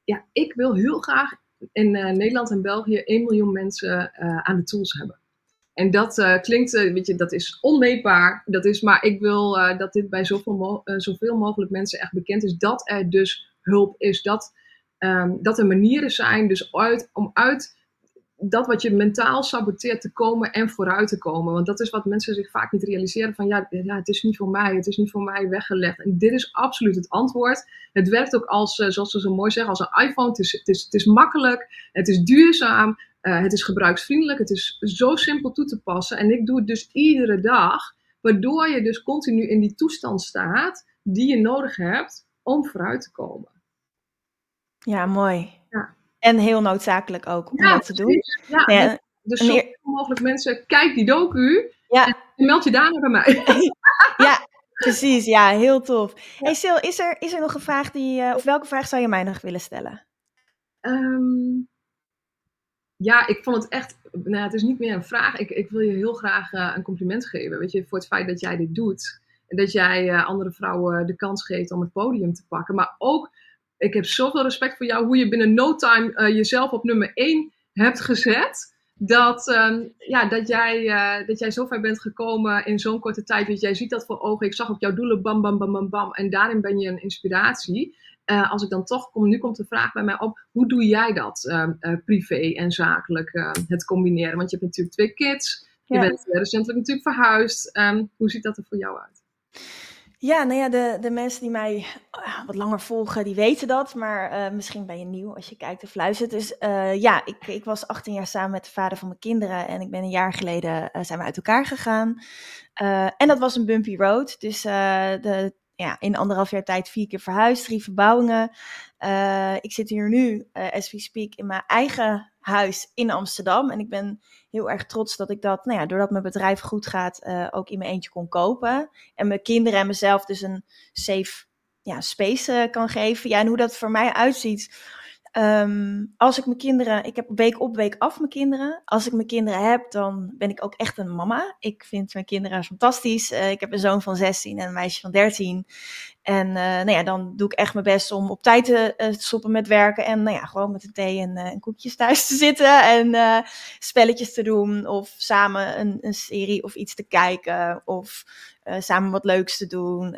Ja, ik wil heel graag in eh, Nederland en België 1 miljoen mensen aan de tools hebben. En dat klinkt, weet je, dat is onmeetbaar. Dat is, maar ik wil dat dit bij zoveel, mo- zoveel mogelijk mensen echt bekend is. Dat er dus hulp is. Dat, ehm, dat er manieren zijn dus uit, om uit dat wat je mentaal saboteert te komen en vooruit te komen. Want dat is wat mensen zich vaak niet realiseren. Van ja, ja het is niet voor mij. Het is niet voor mij weggelegd. En dit is absoluut het antwoord. Het werkt ook als, eh, zoals ze zo mooi zeggen, als een iPhone. Het is, het is, het is makkelijk. Het is duurzaam. eh, het is gebruiksvriendelijk. Het is zo simpel toe te passen. En ik doe het dus iedere dag. Waardoor je dus continu in die toestand staat die je nodig hebt om vooruit te komen. Ja, mooi. Ja. En heel noodzakelijk ook om dat te doen. Ja, ja, dus- dus zoveel mogelijk mensen, kijk die docu Ja. en meld je daarna bij mij. ja, precies. Ja, heel tof. Hey Sil, is er, is er nog een vraag die, eh, of welke vraag zou je mij nog willen stellen? Ehm, ja, ik vond het echt, nou, het is niet meer een vraag. Ik, ik wil je heel graag eh, een compliment geven, weet je, voor het feit dat jij dit doet. En dat jij eh, andere vrouwen de kans geeft om het podium te pakken. Maar ook, ik heb zoveel respect voor jou, hoe je binnen no time eh, jezelf op nummer 1 hebt gezet. Dat, ehm, ja, dat, jij, eh, dat jij zo ver bent gekomen in zo'n korte tijd. Want jij ziet dat voor ogen. Ik zag ook jouw doelen, bam, bam, bam, bam, bam. En daarin ben je een inspiratie. Eh, als ik dan toch kom, nu komt de vraag bij mij op, hoe doe jij dat ehm, eh, privé en zakelijk, eh, het combineren? Want je hebt natuurlijk twee kids, je bent recentelijk natuurlijk verhuisd. Ehm, hoe ziet dat er voor jou uit? Ja, nou ja, de, de mensen die mij ah, wat langer volgen, die weten dat. Maar eh, misschien ben je nieuw als je kijkt of luistert. Dus eh, ja, ik, ik was 18 jaar samen met de vader van mijn kinderen. En ik ben een jaar geleden eh, zijn we uit elkaar gegaan. En dat was een bumpy road. Dus de, ja, in anderhalf jaar tijd vier keer verhuisd, drie verbouwingen. Eh, ik zit hier nu, eh, as we speak, in mijn eigen huis in Amsterdam. En ik ben heel erg trots dat ik dat, nou ja, doordat mijn bedrijf goed gaat, eh, ook in mijn eentje kon kopen. En mijn kinderen en mezelf dus een safe ja, space kan geven. Ja, en hoe dat voor mij uitziet. Ehm, als ik mijn kinderen, ik heb week op week af mijn kinderen. Als ik mijn kinderen heb, dan ben ik ook echt een mama. Ik vind mijn kinderen fantastisch. Eh, ik heb een zoon van 16 en een meisje van 13. En eh, nou ja, dan doe ik echt mijn best om op tijd te, eh, te stoppen met werken. En nou ja, gewoon met de thee en, koekjes thuis te zitten. En spelletjes te doen. Of samen een, een serie of iets te kijken. Of samen wat leuks te doen.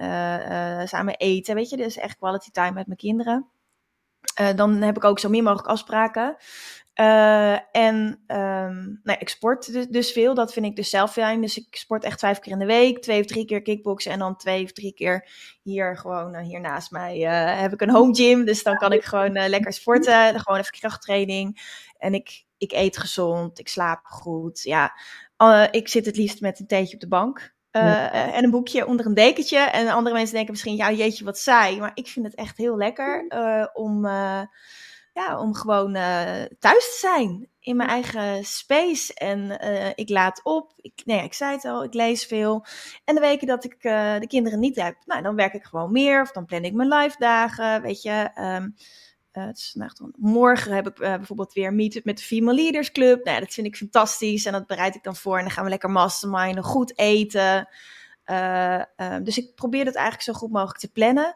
samen eten. Weet je, dus echt quality time met mijn kinderen. Eh, dan heb ik ook zo min mogelijk afspraken. Eh, en ehm, nou, ik sport dus, veel. Dat vind ik dus zelf fijn. Dus ik sport echt vijf keer in de week. Twee of drie keer kickboksen. En dan twee of drie keer hier gewoon, eh, hier naast mij heb ik een home gym. Dus dan kan ik gewoon lekker sporten. Gewoon even krachttraining. En ik, ik eet gezond. Ik slaap goed. Ja, ik zit het liefst met een theetje op de bank. Eh, Ja. en een boekje onder een dekentje. En andere mensen denken misschien, ja, jeetje, wat saai. Maar ik vind het echt heel lekker eh, om, eh, ja, om gewoon thuis te zijn. In mijn eigen space. En ik laat op. Ik, nee, ik zei het al, ik lees veel. En de weken dat ik de kinderen niet heb, nou, dan werk ik gewoon meer. Of dan plan ik mijn live dagen, weet je. Ehm, eh, het is vandaag dan- morgen heb ik eh, bijvoorbeeld weer een meet-up met de Female Leaders Club. Nou, ja, dat vind ik fantastisch. En dat bereid ik dan voor. En dan gaan we lekker masterminden, goed eten. Uh, dus ik probeer dat eigenlijk zo goed mogelijk te plannen.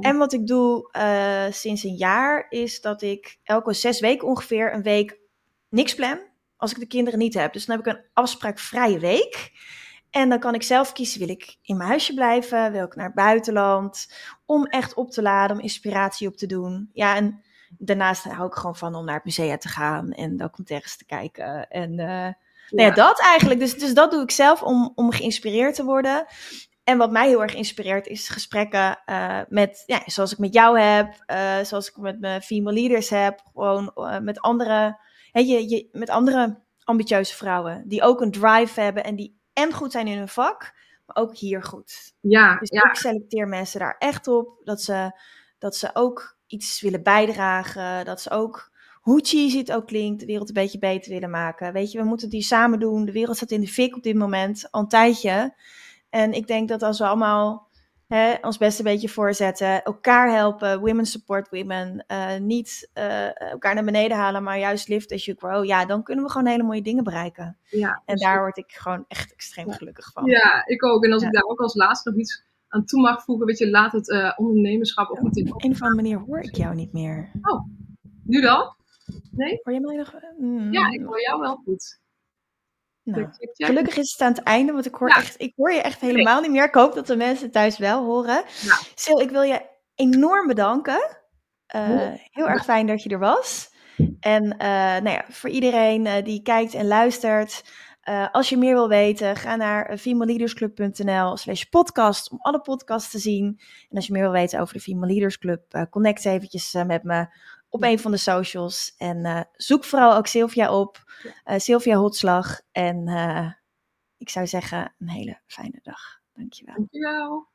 En wat ik doe uh, sinds een jaar is dat ik elke zes weken ongeveer een week niks plan. Als ik de kinderen niet heb. Dus dan heb ik een afspraakvrije week. En dan kan ik zelf kiezen, wil ik in mijn huisje blijven? Wil ik naar het buitenland? Om echt op te laden, om inspiratie op te doen. Ja, en daarnaast hou ik gewoon van om naar het museum te gaan en documentaires te kijken. En uh, nou ja, dat eigenlijk. Dus, dus dat doe ik zelf om, om geïnspireerd te worden. En wat mij heel erg inspireert is gesprekken uh, met, ja, zoals ik met jou heb, uh, zoals ik met mijn female leaders heb, gewoon met andere, hè, je, je, met andere ambitieuze vrouwen die ook een drive hebben en die en goed zijn in hun vak, maar ook hier goed. Ja, dus ja. ik selecteer mensen daar echt op dat ze, dat ze ook iets willen bijdragen, dat ze ook hoe cheesy het ook klinkt, de wereld een beetje beter willen maken. Weet je, we moeten die samen doen. De wereld staat in de fik op dit moment, al een tijdje. En ik denk dat als we allemaal hè, ons best een beetje voorzetten, elkaar helpen, women support women, uh, niet uh, elkaar naar beneden halen, maar juist lift as you grow, ja, dan kunnen we gewoon hele mooie dingen bereiken. Ja, en daar word ik gewoon echt extreem ja. gelukkig van. Ja, ik ook. En als ja. ik daar ook als laatste nog iets aan toe mag voegen, weet je, laat het uh, ondernemerschap ook niet in. Op een of andere manier hoor ik jou niet meer. Oh, nu dan? Nee? Hoor je mij nog? Mm. Ja, ik hoor jou wel goed. Nou, gelukkig is het aan het einde, want ik hoor, ja. echt, ik hoor je echt helemaal nee. niet meer. Ik hoop dat de mensen thuis wel horen. Ja. Sil, ik wil je enorm bedanken. Uh, heel erg fijn dat je er was. En uh, nou ja, voor iedereen uh, die kijkt en luistert, als je meer wil weten, ga naar femaleleadersclub.nl slash podcast om alle podcasts te zien. En als je meer wil weten over de Female Leaders Club, connect eventjes met me op een van de socials. En uh, zoek vooral ook Sylvia op. Uh, Sylvia Hotslag. En uh, ik zou zeggen, een hele fijne dag. Dankjewel. Dankjewel.